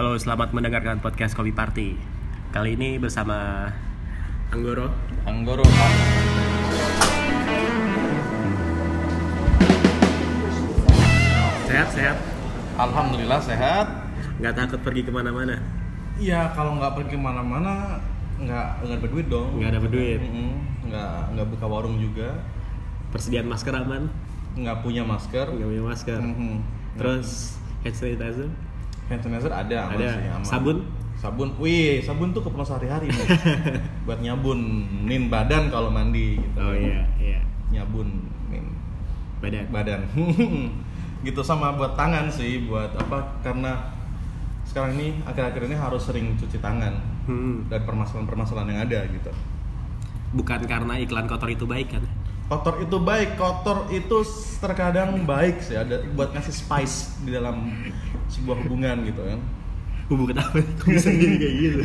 Halo, selamat mendengarkan podcast Kopi Party. Kali ini bersama Anggoro. Anggoro Sehat, sehat. Alhamdulillah sehat. Nggak takut pergi ke mana-mana. Iya kalau nggak pergi mana-mana nggak nggak dapat duit dong. Nggak dapat duit. Mm-mm. Nggak nggak buka warung juga. Persediaan masker aman. Nggak punya masker. Nggak punya masker. Mhm. Terus hand sanitizer. Hand sanitizer ada aman Ada. sih, aman. Sabun? Sabun, wih sabun tuh keperluan sehari-hari nih. Buat nyabunin badan kalau mandi gitu. Oh iya, iya. Nyabunin Badan. badan. gitu sama buat tangan sih, buat apa? Karena sekarang ini akhir-akhir ini harus sering cuci tangan Hmm. dan permasalahan-permasalahan yang ada gitu. Bukan karena iklan kotor itu baik kan? Kotor itu baik, kotor itu terkadang baik sih ada buat ngasih spice di dalam sebuah hubungan gitu kan. Hubungan apa? Kok bisa jadi kayak gitu?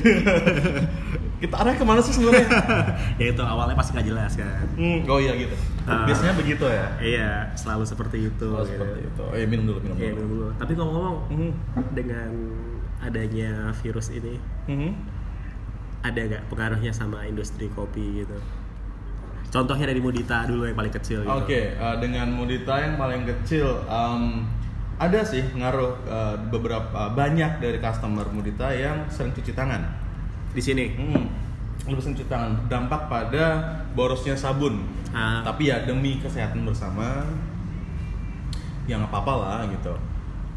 Kita arah ke mana sih sebenarnya? ya itu awalnya pasti nggak jelas kan. hmm, oh iya gitu. Ah. Biasanya begitu ya. Iya, selalu seperti itu. Oh, gitu. seperti itu. Eh minum dulu, minum Iya, dulu. dulu. Tapi ngomong-ngomong, Mhm. dengan adanya virus ini, Mhm. ada nggak pengaruhnya sama industri kopi gitu? Contohnya dari Mudita dulu yang paling kecil gitu. Oke, eh, dengan Mudita yang paling kecil, em, ada sih ngaruh eh, beberapa banyak dari customer Mudita yang sering cuci tangan. Di sini. Hmm, lebih sering cuci tangan berdampak pada borosnya sabun. Ah. Tapi ya demi kesehatan bersama, ya nggak apa-apa lah gitu.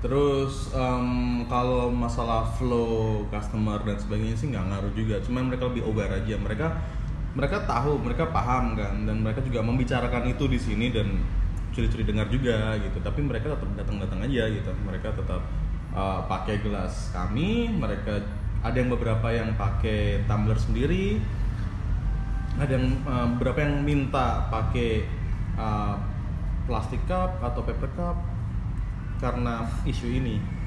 Terus em, kalau masalah flow customer dan sebagainya sih nggak ngaruh juga. Cuman mereka lebih aware aja. Mereka mereka tahu, mereka paham kan, dan mereka juga membicarakan itu di sini dan curi-curi dengar juga gitu. Tapi mereka tetap datang-datang aja gitu. Mereka tetap uh, pakai gelas kami. Mereka ada yang beberapa yang pakai tumbler sendiri. Ada yang uh, beberapa yang minta pakai uh, plastik cup atau paper cup karena isu ini.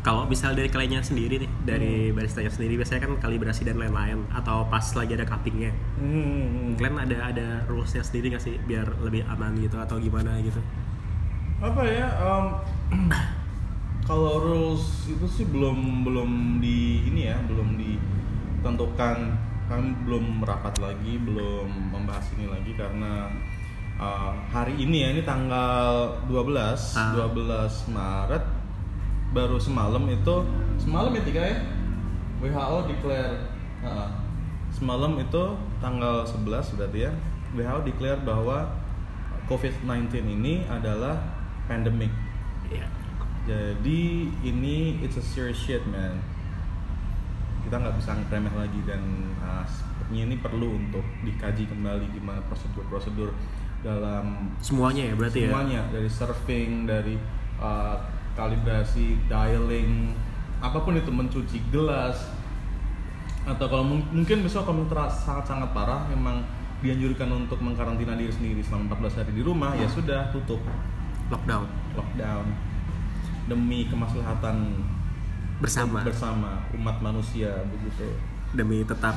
Kalau misal dari kliennya sendiri nih, dari baristanya sendiri biasanya kan kalibrasi dan lain-lain atau pas lagi ada cuppingnya. Hmm. Kalian ada ada rulesnya sendiri nggak sih biar lebih aman gitu atau gimana gitu? Apa ya? em, kalau rules itu sih belum belum di ini ya, belum ditentukan. Kami belum merapat lagi, belum membahas ini lagi karena uh, hari ini ya ini tanggal 12, Ah. 12 Maret baru semalam itu semalam ya tiga ya? WHO declare. Uh, semalam itu tanggal 11 berarti ya WHO declare bahwa COVID-19 ini adalah pandemic. Iya. jadi ini it's a serious shit man. Kita nggak bisa remeh lagi dan uh, sepertinya ini perlu untuk dikaji kembali gimana prosedur-prosedur dalam Semuanya ya berarti ya. semuanya dari surfing dari uh, kalibrasi dialing apa pun itu mencuci gelas. Atau kalau mung- mungkin besok kalau terasa sangat-sangat parah memang dianjurkan untuk mengkarantina diri sendiri selama 14 hari di rumah ya sudah tutup. Lockdown. Lockdown. Demi kemaslahatan bersama. bersama umat manusia begitu demi tetap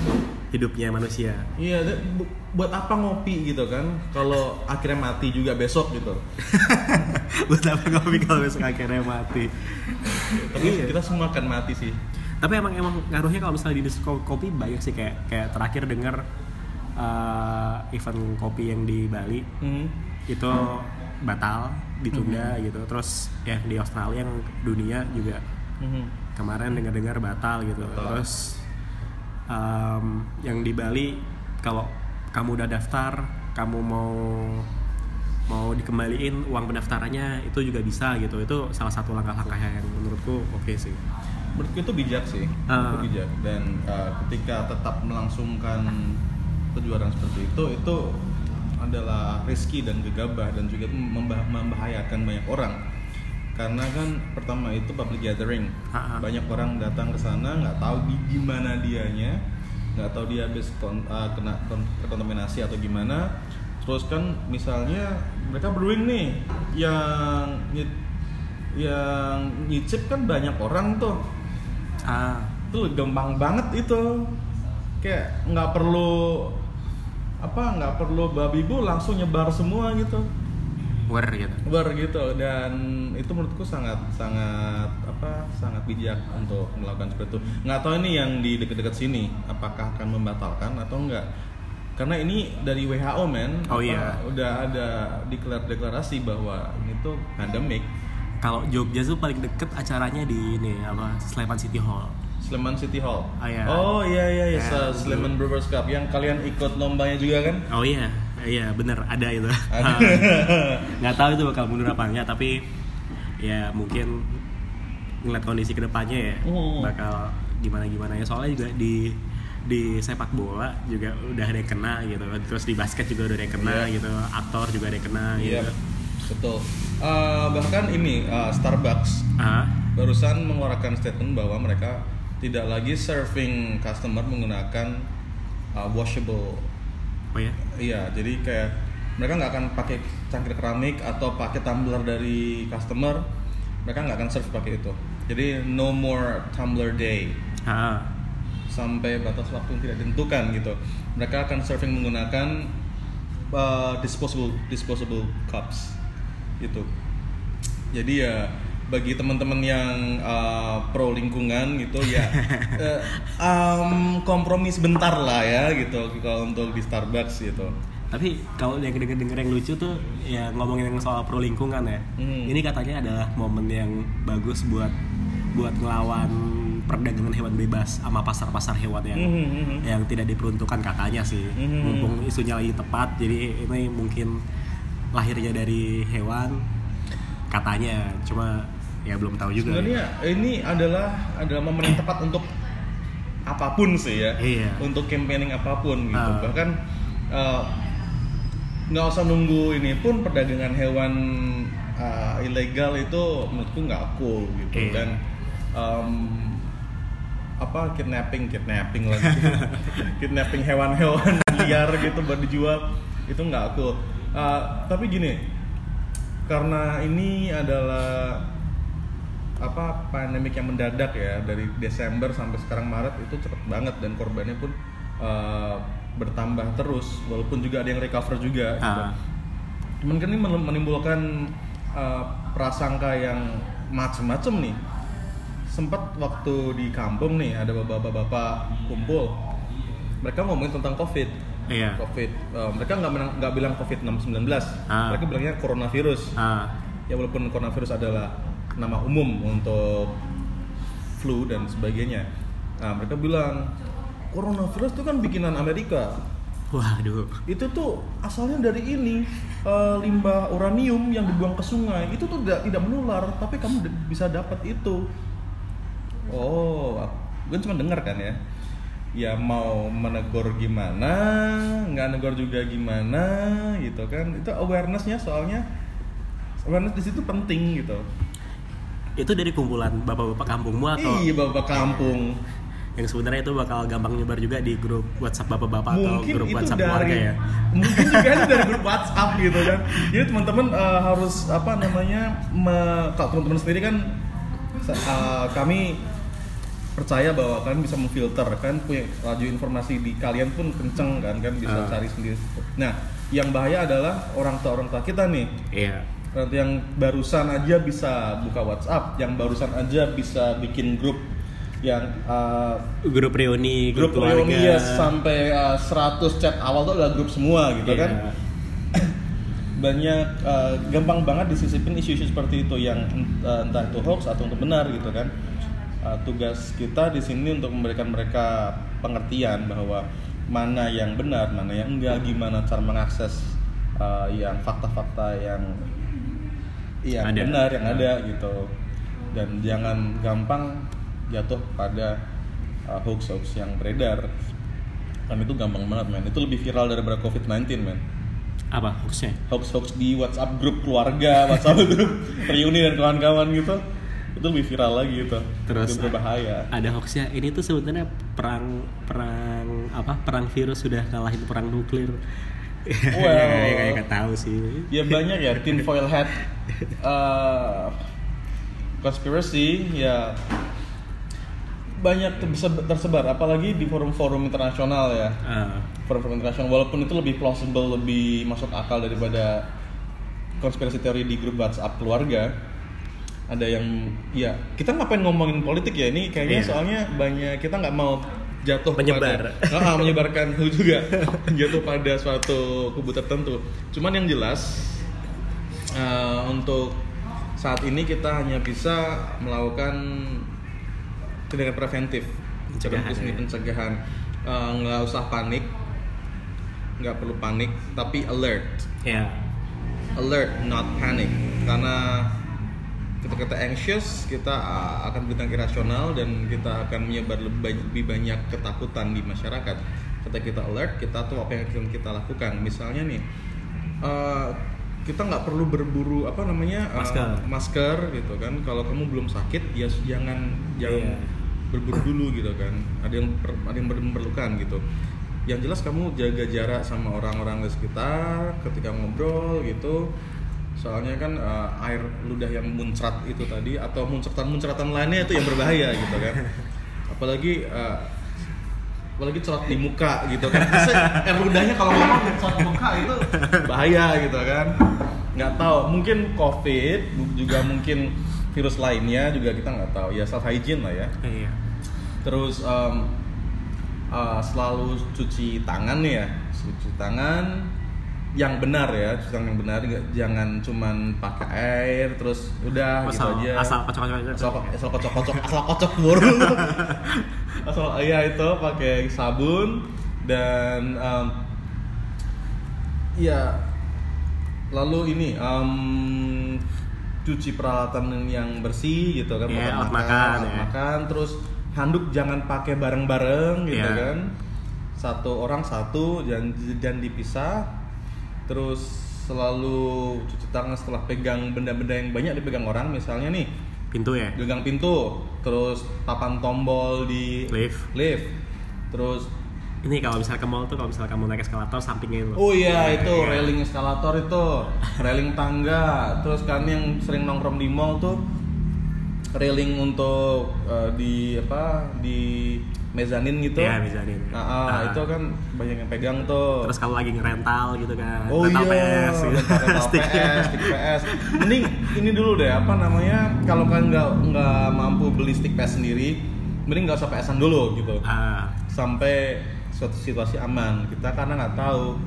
hidupnya manusia. iya bu- buat apa ngopi gitu kan kalau akhirnya mati juga besok gitu Buat apa kopi kalau besok akhirnya mati? tapi Iya. kita semua akan mati sih Tapi emang emang ngaruhnya kalau misalnya di industri ko- kopi banyak sih kayak kayak terakhir dengar uh, event kopi yang di Bali Hmm. itu batal ditunda gitu. Terus yang di Australia yang dunia juga Mhm. kemarin dengar-dengar batal gitu. Betul. Terus um, yang di Bali kalau kamu udah daftar, kamu mau mau dikembaliin uang pendaftarannya itu juga bisa gitu. Itu salah satu langkah-langkah yang menurutku oke sih. menurutku itu bijak sih Ah. itu bijak dan uh, ketika tetap melangsungkan kejuaraan seperti itu itu adalah risky dan gegabah dan juga membah- membahayakan banyak orang karena kan pertama itu public gathering. Ha-ha. banyak orang datang ke sana nggak tahu di gimana dianya nggak tahu dia habis kon- uh, kena kon- terkontaminasi atau gimana. Terus kan misalnya mereka brewing nih yang yang nyicip kan banyak orang tuh. Ah, itu gampang banget itu. Kayak nggak perlu apa nggak perlu babi bu langsung nyebar semua gitu war gitu Ber gitu dan itu menurutku sangat sangat apa sangat bijak untuk melakukan seperti itu. Nggak tahu ini yang di dekat-dekat sini apakah akan membatalkan atau enggak. Karena ini dari WHO men, Oh, apa, iya. udah ada deklar deklarasi bahwa ini tuh pandemik. kalau Jogja tuh paling deket acaranya di ini apa Sleman City Hall Sleman City Hall. Oh, iya. Oh iya iya, iya. Ya, Se- Sleman Brewers Cup yang kalian ikut lombanya juga kan? oh iya iya bener ada itu. Nggak tahu itu bakal mundur apa enggak tapi ya mungkin ngeliat kondisi ke depannya ya Hmm. bakal gimana gimana ya. Soalnya juga di di sepak bola juga udah ada yang kena gitu. Terus di basket juga udah ada yang kena Iya. gitu. Aktor juga ada yang kena Iya, gitu. betul. Eh, bahkan ini eh, Starbucks ah barusan mengeluarkan statement bahwa mereka tidak lagi serving customer menggunakan uh, washable oh ya? Iya jadi kayak mereka nggak akan pakai cangkir keramik atau pakai tumbler dari customer mereka nggak akan serve pakai itu. Jadi no more tumbler day. Ah sampai batas waktu yang tidak ditentukan gitu. Mereka akan serving menggunakan uh, disposable disposable cups. Gitu. Jadi ya bagi teman-teman yang uh, pro lingkungan gitu ya eh, um, kompromi sebentar lah ya gitu kalau untuk di Starbucks gitu tapi kalau yang denger denger yang lucu tuh ya ngomongin yang soal pro lingkungan ya Hmm. ini katanya adalah momen yang bagus buat buat ngelawan perdagangan hewan bebas sama pasar-pasar hewan yang Mhm, mhm. yang tidak diperuntukkan katanya sih Mhm. mumpung isunya lagi tepat jadi ini mungkin lahirnya dari hewan katanya cuma ya belum tahu juga sebenarnya ini adalah adalah momen yang tepat untuk apa pun sih ya Iya. untuk campaigning apa pun gitu Ah. bahkan eh, nggak usah nunggu ini pun perdagangan hewan eh, ilegal itu menurutku nggak cool gitu Iya. dan em, apa kidnapping kidnapping lagi kidnapping hewan-hewan liar gitu buat dijual itu nggak cool Eh, tapi gini karena ini adalah apa pandemik yang mendadak ya dari Desember sampai sekarang Maret itu cepet banget dan korbannya pun eh, bertambah terus walaupun juga ada yang recover juga gitu. Ah. Cuman kan ini men- menimbulkan eh, prasangka yang macem-macem nih. Sempat waktu di kampung nih ada bapak-bapak kumpul, mereka ngomongin tentang COVID. Iya. COVID, Eh, mereka nggak bilang COVID 19, Ah. mereka bilangnya coronavirus ah ya walaupun coronavirus adalah nama umum untuk flu dan sebagainya. Nah mereka bilang coronavirus itu kan bikinan Amerika. Waduh. Itu tuh asalnya dari ini eh, limbah uranium yang dibuang ke sungai. Itu tuh tidak tidak menular tapi kamu bisa dapat itu. Oh gue cuma dengar kan ya. Ya mau menegur gimana nggak negor juga gimana gitu kan. Itu awarenessnya soalnya awareness di situ penting gitu itu dari kumpulan bapak-bapak kampungmu atau iya bapak kampung yang sebenarnya itu bakal gampang nyebar juga di grup WhatsApp bapak-bapak atau grup itu WhatsApp dari keluarga ya. mungkin juga itu dari grup WhatsApp gitu kan jadi teman-teman eh, harus apa namanya me- kalau teman-teman sendiri kan eh, kami percaya bahwa kalian bisa memfilter kan punya laju informasi di kalian pun kenceng kan kan bisa Ah. cari sendiri nah yang bahaya adalah orang tua orang tua kita nih Iya. Tua yang barusan aja bisa buka WhatsApp yang barusan aja bisa bikin grup yang eh, Grup reuni, grup grup, reuni ya sampai uh, 100 chat awal tuh adalah grup semua gitu Iya. kan. Banyak uh, gampang banget disisipin isu-isu seperti itu yang uh, entah itu hoax atau untuk benar gitu kan. Uh, tugas kita di sini untuk memberikan mereka pengertian bahwa mana yang benar mana yang enggak gimana cara mengakses uh, yang fakta-fakta yang yang Ada. benar yang ada gitu dan jangan gampang jatuh pada uh, hoax-hoax yang beredar kan itu gampang banget men itu lebih viral daripada covid-19 men Apa hoaxnya? hoax-hoax di WhatsApp grup keluarga WhatsApp grup reuni dan kawan-kawan gitu itu lebih viral lagi gitu Terus itu berbahaya ada hoaxnya. Ini tuh sebenarnya perang perang apa? Perang virus sudah kalahin perang nuklir. Well. ya, kayak nggak tahu sih. ya banyak ya tinfoil hat uh, conspiracy ya banyak terse- tersebar apalagi di forum-forum internasional ya Ah, forum-forum internasional walaupun itu lebih plausible lebih masuk akal daripada konspirasi teori di grup WhatsApp keluarga ada yang ya kita ngapain ngomongin politik ya ini kayaknya Iya. soalnya banyak kita nggak mau jatuh Menyebar. pada, ah, menyebarkan hu juga. Jatuh pada suatu kubu tertentu. Cuman yang jelas eh, untuk saat ini kita hanya bisa melakukan tindakan preventif. Pencegahan, ya. pencegahan. Eh, nggak usah panik. Nggak perlu panik tapi alert. Ya. Alert not panic. Karena ketika kita anxious kita uh, akan bertindak irasional dan kita akan menyebar lebih banyak, lebih banyak ketakutan di masyarakat. Ketika kita alert kita tahu apa yang akan kita lakukan. Misalnya nih uh, kita nggak perlu berburu apa namanya uh, Masker. masker gitu kan. Kalau kamu belum sakit ya jangan jangan Iya. berburu dulu gitu kan. Ada yang per- ada yang memerlukan gitu. Yang jelas kamu jaga jarak sama orang-orang di sekitar ketika ngobrol gitu soalnya kan eh, air ludah yang muncrat itu tadi atau muncratan-muncratan lainnya itu yang berbahaya gitu kan. Apalagi eh, apalagi cerot di muka gitu kan. Biasanya air ludahnya kalau ngomong cerot di muka itu bahaya gitu kan. Nggak tahu mungkin covid juga mungkin virus lainnya juga kita nggak tahu. Ya self hygiene lah ya. Iya. Terus em, eh, selalu cuci tangan ya. Cuci tangan yang benar ya tangan yang benar jangan cuman pakai air terus udah gitu asal aja asal kocok-kocok aja. asal asal kocok kocok asal kocok buru asal iya itu pakai sabun dan em, ya lalu ini em, cuci peralatan yang bersih gitu kan alat makan, alat ya. makan terus handuk jangan pakai bareng-bareng gitu Iya. kan satu orang satu dan dan dipisah terus selalu cuci tangan setelah pegang benda-benda yang banyak dipegang orang misalnya nih pintu ya? Gagang pintu terus papan tombol di Lift. lift. Terus ini kalau misalnya ke mall tuh kalau misalnya kamu naik eskalator sampingnya itu. Oh iya itu Iya. railing eskalator itu. Railing tangga. Terus kan yang sering nongkrong di mall tuh railing untuk eh, di apa di mezanin gitu Iya, mezanin. nah, ah, Ah. itu kan banyak yang pegang tuh terus kalau lagi ngerental gitu kan Oh rental iya, PS gitu. rental Stick. PS, stick PS. Mending ini dulu deh, apa namanya? Kalau kalian nggak nggak mampu beli stick PS sendiri, mending nggak usah PS-an dulu gitu. Ah, Sampai suatu situasi aman. Kita karena nggak tahu,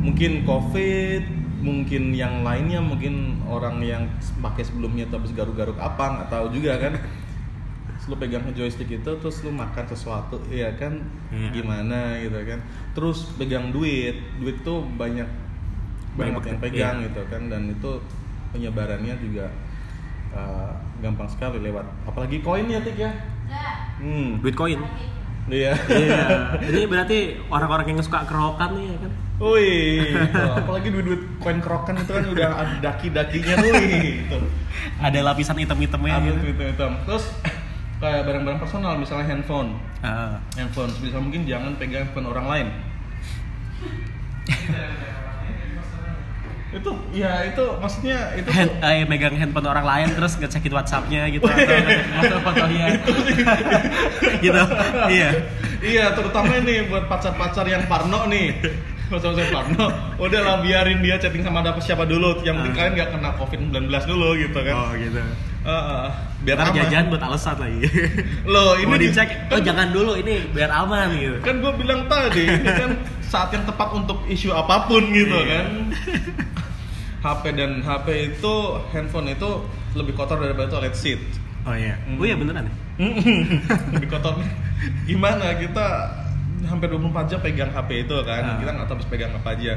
mungkin COVID, mungkin yang lainnya, mungkin orang yang pakai sebelumnya habis garuk-garuk apa nggak tahu juga kan. Lu pegang joystick itu terus lu makan sesuatu ya kan? Iya. gimana gitu kan? Terus pegang duit duit tuh banyak banyak Banyak, yang pegang iya. gitu kan? Dan itu penyebarannya juga uh, gampang sekali lewat apalagi koin ya tik ya? Hmm. Duit koin iya. Iya. Ini berarti orang-orang yang suka kerokan nih ya kan? Wih, tuh, apalagi duit-duit koin kerokan itu kan udah ada daki-dakinya tuh, wih, gitu. ada lapisan hitam-hitamnya Ambil gitu. gitu hitam. Terus kayak barang-barang personal, misalnya handphone, Ah, handphone, bisa mungkin jangan pegang handphone orang lain. itu ya itu maksudnya itu hand, tuh- eh, megang handphone orang lain terus ngecekin WhatsAppnya gitu atau foto-fotonya gitu iya. Iya terutama ini buat pacar-pacar yang parno nih. Pacar-pacar parno. Udahlah biarin dia chatting sama ada siapa dulu. Yang penting Ah. kalian nggak kena covid 19 dulu gitu kan. Oh gitu Heeh. biar Ntar aman. jajan buat alasan lagi. Loh ini mau di- dicek oh jangan dulu ini biar aman gitu. Kan gue bilang tadi ini kan saat yang tepat untuk isu apa pun gitu Iya. kan. HP dan HP itu handphone itu lebih kotor daripada toilet seat. Oh iya. Oh iya beneran ya? Lebih kotor. Gimana kita hampir 24 jam pegang HP itu kan. Ah. kita nggak tahu habis pegang apa aja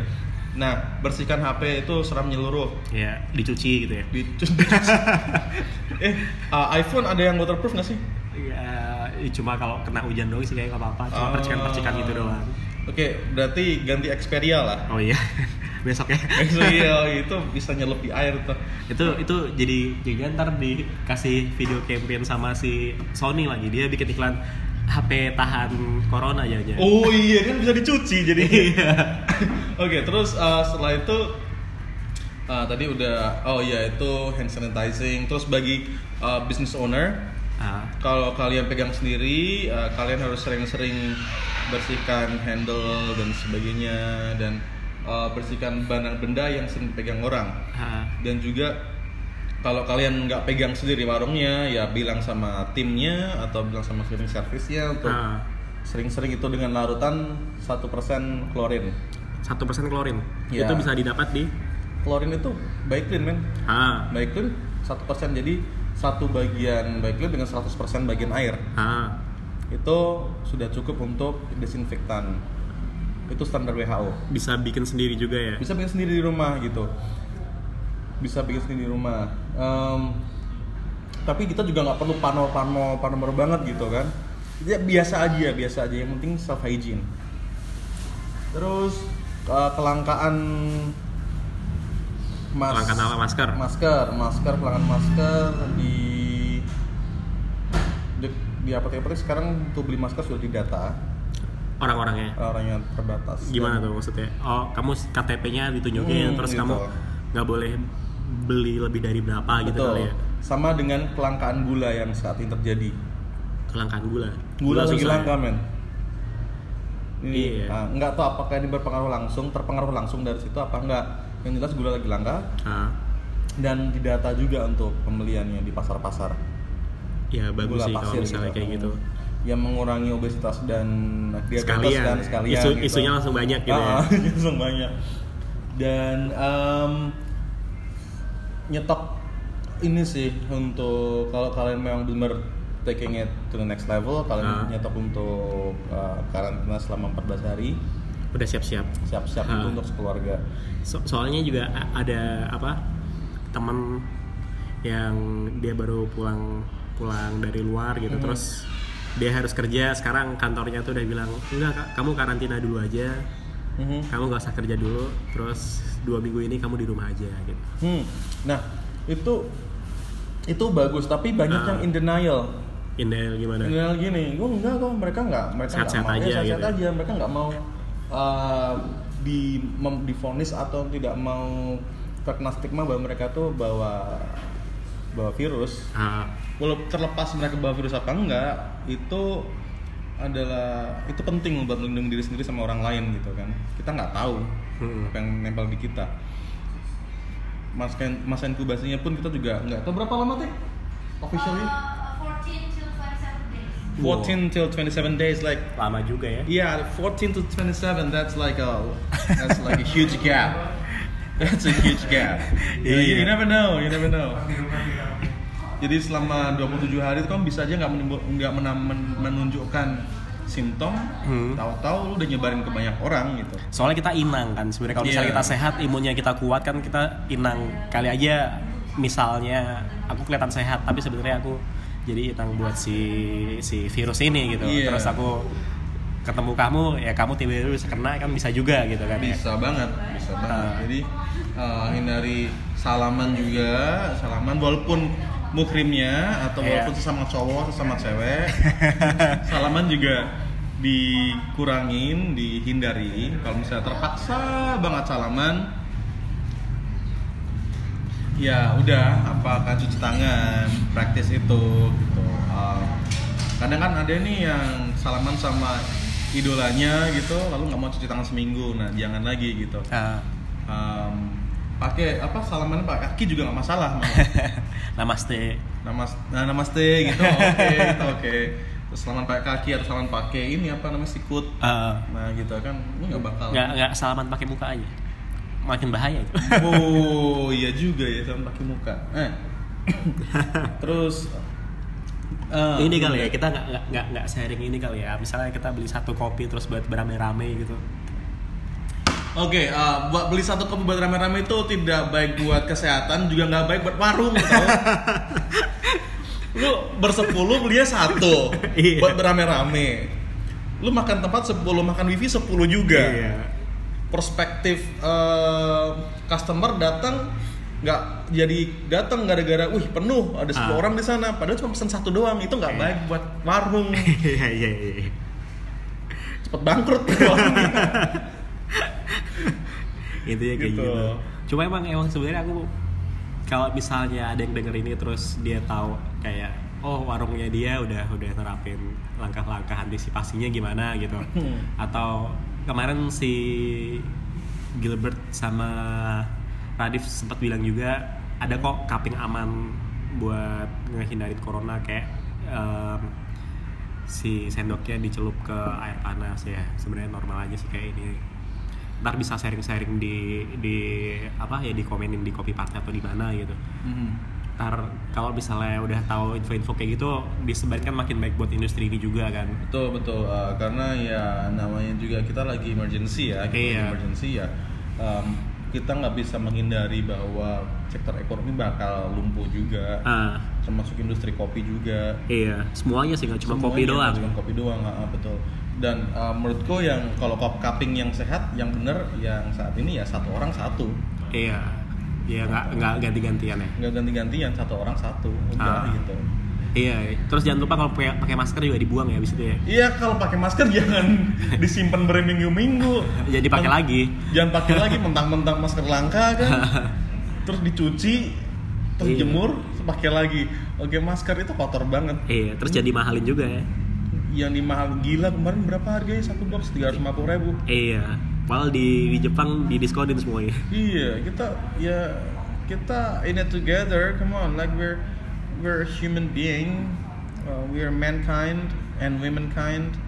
nah bersihkan HP itu secara menyeluruh Iya, dicuci gitu ya. Dicu- eh uh, iPhone ada yang waterproof nggak sih? Ya cuma kalau kena hujan doang sih kayak nggak apa-apa. Cuma Oh. percikan-percikan gitu doang. Oke, berarti ganti Xperia lah. oh iya besok ya. Xperia itu bisa nyelup di air tuh. itu itu jadi jadi ntar dikasih video campaign sama si Sony lagi. Dia bikin iklan HP tahan corona aja aja. Oh iya kan bisa dicuci jadi. Oke, terus uh, setelah itu uh, tadi udah oh iya itu hand sanitizing. Terus bagi uh, business owner Ah, kalau kalian pegang sendiri, uh, kalian harus sering-sering bersihkan handle dan sebagainya dan uh, bersihkan barang benda yang sering dipegang orang Ah, dan juga kalau kalian nggak pegang sendiri warungnya ya bilang sama timnya atau bilang sama cleaning service-nya untuk ah. sering-sering itu dengan larutan 1% klorin satu persen klorin. Ya. itu bisa didapat di klorin itu baik clean men. Ah baik clean 1% jadi satu bagian baik clean dengan 100% bagian air. Ah itu sudah cukup untuk desinfektan itu standar WHO bisa bikin sendiri juga ya? Bisa bikin sendiri di rumah gitu. Bisa bikin sendiri di rumah. Em, tapi kita juga nggak perlu pano pano pano banget gitu kan. Ya biasa aja biasa aja. Yang penting self hygiene terus eh, kelangkaan mas Kelangkaan apa? Masker? masker masker kelangkaan masker di di, di apotek-apotek sekarang untuk beli masker sudah didata orang-orangnya orang yang terbatas gimana tuh maksudnya oh kamu KTP-nya ditunjukin Hmm, terus gitu. kamu nggak boleh beli lebih dari berapa gitu Betul. kali ya Sama dengan kelangkaan gula yang saat ini terjadi. kelangkaan gula Gula, lagi susah ya? langka, men. Iya. ah, nggak tahu apakah ini berpengaruh langsung, terpengaruh langsung dari situ apa enggak. Yang jelas gula lagi langka Ah, dan didata juga untuk pembeliannya di pasar-pasar. ya bagus Gula sih kalau pasir misalnya gitu. kayak gitu Yang mengurangi obesitas dan diabetes sekalian, dan sekalian Isu, gitu. isunya langsung banyak gitu ya Ah, langsung banyak. Dan em, nyetok ini sih untuk kalau kalian memang benar taking it to the next level, kalian Ah. nyetok untuk uh, karantina selama 14 hari, udah siap-siap siap-siap itu untuk sekeluarga. So- soalnya juga ada apa temen yang dia baru pulang pulang dari luar gitu Mhm. terus dia harus kerja sekarang kantornya tuh udah bilang enggak Kak, kamu karantina dulu aja Mhm. kamu gak usah kerja dulu terus dua minggu ini kamu di rumah aja gitu Hmm. Nah, itu itu bagus, tapi banyak Ah. yang in denial. Indel gimana Tinggal gini, gue enggak kok, mereka enggak, mereka enggak Sehat-sehat mau, aja ya, gitu. aja, mereka enggak mau uh, di mem, difonis atau tidak mau terkena stigma bahwa mereka tuh bawa bawa virus. Ah, Walau terlepas mereka bawa virus apa enggak, itu adalah itu penting buat melindungi diri sendiri sama orang lain gitu kan. Kita nggak tahu Hmm. apa yang nempel di kita. Masa, masa inkubasinya pun kita juga nggak tahu berapa lama sih officially. Uh, 14 till 27 days. 14 till 27 days like lama juga ya Yeah, 14 to 27, that's like a that's like a huge gap. That's a huge gap. You, Iya. you never know, you never know. Jadi selama 27 hari itu kan bisa aja nggak nggak menunjukkan simptom, Hmm. tahu-tahu lu udah nyebarin ke banyak orang gitu. soalnya kita inang kan sebenarnya kalau misalnya Iya. kita sehat imunnya kita kuat kan kita inang kali aja misalnya aku kelihatan sehat tapi sebenarnya aku jadi inang buat si si virus ini gitu Iya. terus aku ketemu kamu ya kamu tiba-tiba bisa kena kan bisa juga gitu kan ya Bisa banget, bisa banget. Ah. Jadi uh, hindari salaman juga, salaman walaupun mukrimnya atau Iya. walaupun sesama cowok, sesama cewek, salaman juga dikurangin, dihindari. Kalau misalnya terpaksa banget salaman, ya udah apa akan cuci tangan, praktis itu gitu. Uh, kadang kan ada nih yang salaman sama idolanya gitu, lalu nggak mau cuci tangan seminggu, nah jangan lagi gitu. Ah, Um, pakai apa salamannya pakai kaki juga nggak masalah malah. namaste Namas, nah, namaste gitu, oke, gitu, oke. Terus salaman pakai kaki atau salaman pakai ini apa namanya sikut, Ah, nah gitu kan, lu nggak bakal. nggak nggak salaman pakai muka aja makin bahaya itu Oh iya juga ya salaman pakai muka. Eh. Terus eh, ini kali ya kita nggak nggak nggak sharing ini kali ya misalnya kita beli satu kopi terus buat berame-rame gitu Oke, eh, buat beli satu kopi buat rame-rame itu tidak baik buat kesehatan, juga nggak baik buat warung, tau? Lu bersepuluh belinya satu Iya. buat berame-rame. Lu makan tempat 10, makan wifi 10 juga. Iya. Perspektif eh, customer datang nggak jadi datang gara-gara, wih penuh ada 10 Ah. orang di sana, padahal cuma pesan satu doang, itu nggak Iya. baik buat warung, iya iya iya cepet bangkrut warungnya. intinya kayak Gitu. gitu. Cuma emang emang sebenarnya aku kalau misalnya ada yang denger ini terus dia tahu kayak oh warungnya dia udah udah terapin langkah-langkah antisipasinya gimana gitu. Hmm. Atau kemarin si Gilbert sama Radif sempat bilang juga ada kok cupping aman buat ngehindarin corona kayak em, si sendoknya dicelup ke air panas ya. Sebenarnya normal aja sih kayak ini. Ntar bisa sharing-sharing di di apa ya di komenin di copy party atau di mana gitu ntar kalau misalnya udah tahu info-info kayak gitu disebarkan makin baik buat industri ini juga kan Betul betul Uh, karena ya namanya juga kita lagi emergency ya, kita Iya. lagi emergency ya. Um, kita nggak bisa menghindari bahwa sektor ekonomi bakal lumpuh juga, ah termasuk industri kopi juga. iya semuanya sih nggak cuma kopi Semuanya, doang nggak Cuma kopi doang, ah, betul. Dan uh, menurutku yang kalau cup cupping yang sehat, yang bener, yang saat ini ya satu orang satu, iya iya nggak nggak ganti-gantian ya nggak ganti-gantian satu orang satu, udah Ah. gitu. Iya, terus jangan lupa kalau pakai pakai masker juga dibuang ya abis itu ya. Iya kalau pakai masker jangan disimpan berminggu-minggu. Jadi pakai Men- lagi. Jangan pakai lagi mentang-mentang masker langka kan. terus dicuci, terus Iya. jemur, pakai lagi. Oke masker itu kotor banget. Iya, terus jadi mahalin juga ya. Yang di mahal gila kemarin berapa harganya satu box tiga ratus ribu. Iya, padahal di, di Jepang didiskonin semuanya. Iya kita ya kita in it together. Come on, like we're we're a human being. Uh, we are mankind and womankind,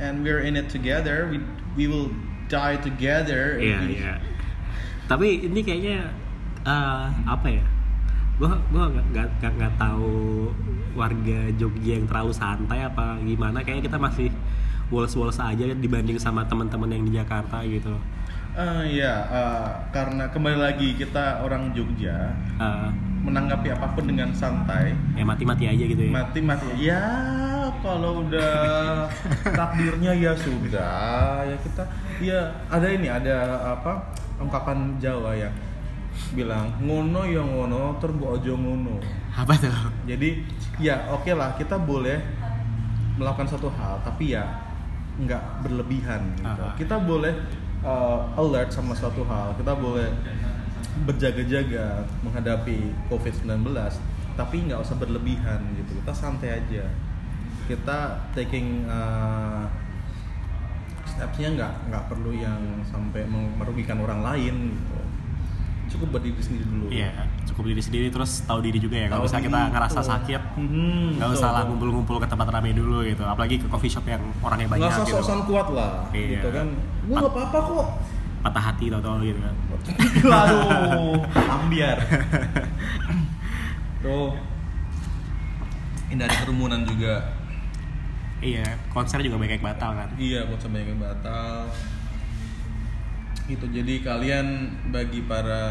and we're in it together. We we will die together. Iya, iya. Tapi ini kayaknya eh, apa ya? Gua gua nggak nggak tahu warga Jogja yang terlalu santai apa gimana. Kayaknya kita masih woles-woles aja dibanding sama teman-teman yang di Jakarta gitu. Uh, ya, uh, karena kembali lagi kita orang Jogja Eh, menanggapi apa pun dengan santai. ya mati-mati aja gitu ya. Mati mati ya kalau udah takdirnya ya sudah ya kita ya ada ini ada apa ungkapan Jawa ya bilang ngono ya ngono terbu ojo ngono. Apa tuh? Jadi ya oke lah kita boleh melakukan satu hal tapi ya nggak berlebihan gitu. Aha. Kita boleh uh, alert sama suatu hal, kita boleh berjaga-jaga menghadapi COVID-19 tapi nggak usah berlebihan gitu. Kita santai aja. Kita taking uh, stepsnya nggak nggak perlu yang sampai merugikan orang lain gitu. Cukup buat diri sendiri dulu. Iya, cukup diri sendiri terus tahu diri juga ya. Kalau misalnya kita ngerasa sakit, Mhm, nggak betul, usah lah ngumpul-ngumpul ke tempat ramai dulu gitu. Apalagi ke coffee shop yang orangnya banyak nggak usah gitu. sok-sokan kuat lah Iya. gitu kan gue nggak apa-apa kok Patah hati tau-tau gitu kan. Waduh, ambiar. Tuh. Hindari kerumunan juga. Iya, konser juga banyak yang batal kan. Iya, buat banyak yang batal. Itu jadi kalian bagi para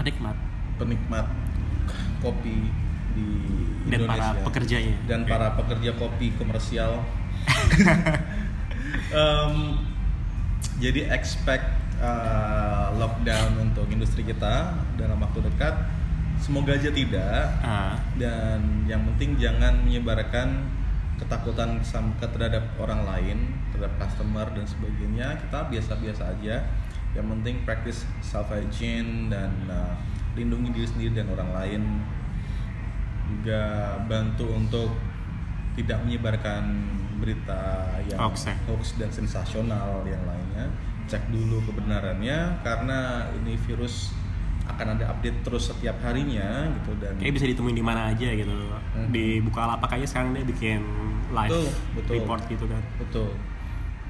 Penikmat penikmat kopi di dan Indonesia para pekerjanya. dan Oke. para pekerja kopi komersial. Em, jadi expect uh, lockdown untuk industri kita dalam waktu dekat. Semoga aja tidak. Ah, Dan yang penting jangan menyebarkan ketakutan terhadap orang lain, terhadap customer dan sebagainya. Kita biasa-biasa aja. Yang penting practice self hygiene dan uh, lindungi diri sendiri dan orang lain. Juga bantu untuk tidak menyebarkan berita yang Hoax hoax dan sensasional yang lainnya. Cek dulu kebenarannya karena ini virus akan ada update terus setiap harinya gitu dan kayak bisa ditemuin di mana aja gitu. Hmm. Di Bukalapak aja sekarang dia bikin live Betul, betul. report gitu kan. betul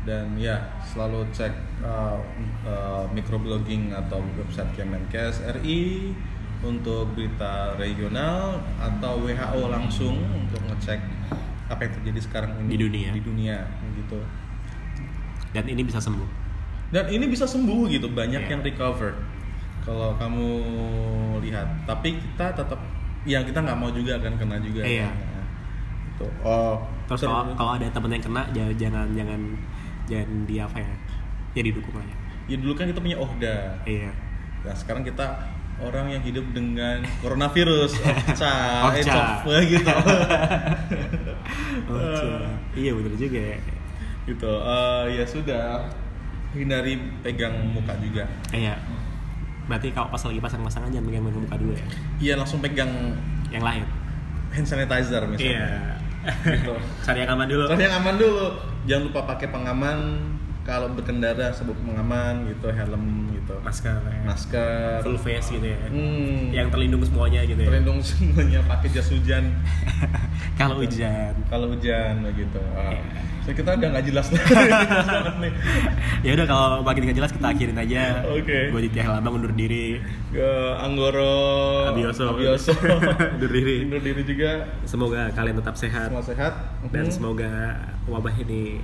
dan ya selalu cek uh, uh, microblogging atau website Kemenkes RI untuk berita regional atau WHO langsung untuk ngecek apa yang terjadi sekarang ini Di dunia. di dunia gitu Dan ini bisa sembuh. dan ini bisa sembuh gitu banyak Iya. yang recover kalau kamu lihat tapi kita tetap ya kita nggak mau juga kan kena juga Iya. kan. Gitu. oh Terus ter- kalau kalau ada temen yang kena jangan jangan jangan di apa ya? Ya didukung aja. ya dulu kan kita punya ohda Iya. Nah sekarang kita orang yang hidup dengan coronavirus, it's of- gitu. Iya bener juga ya. gitu. Eh, ya sudah hindari pegang muka juga. Iya. Berarti kalau pas lagi pasang-pasangan jangan pegang muka dulu ya. Iya langsung pegang Yang lain. hand sanitizer Iya. misalnya. Gitu. Cari yang aman dulu. Cari yang aman dulu. Jangan lupa pakai pengaman kalau berkendara sabuk pengaman gitu helm gitu. Masker ya. masker. Full face gitu ya. Hmm, yang terlindung semuanya gitu ya. Terlindung semuanya pakai jas hujan. Kalau hujan. Kalau hujan gitu ah. Iya. so kita udah nggak jelas. Ya udah kalau makin nggak jelas kita akhirin aja. Oke. gue Ditya Helambang undur diri. Ke Anggoro Abioso. Abioso. Undur diri. undur diri juga. Semoga kalian tetap sehat. Semua sehat. Dan Mhm. semoga wabah ini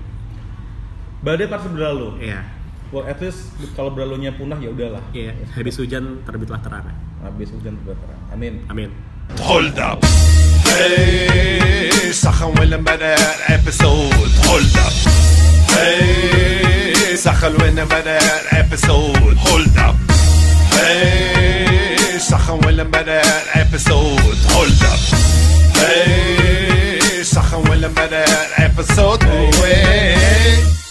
badai pasti berlalu. Ya well at least kalau berlalunya punah ya udahlah ya habis hujan terbitlah terang habis hujan juga terang amin amin Hold up. Hey, Sachen will better episode. Hold up. Hey, Sachen will better episode. Hold up. Hey, Sachen will better episode. Hold up. Hey, Sachen will better episode. Hey.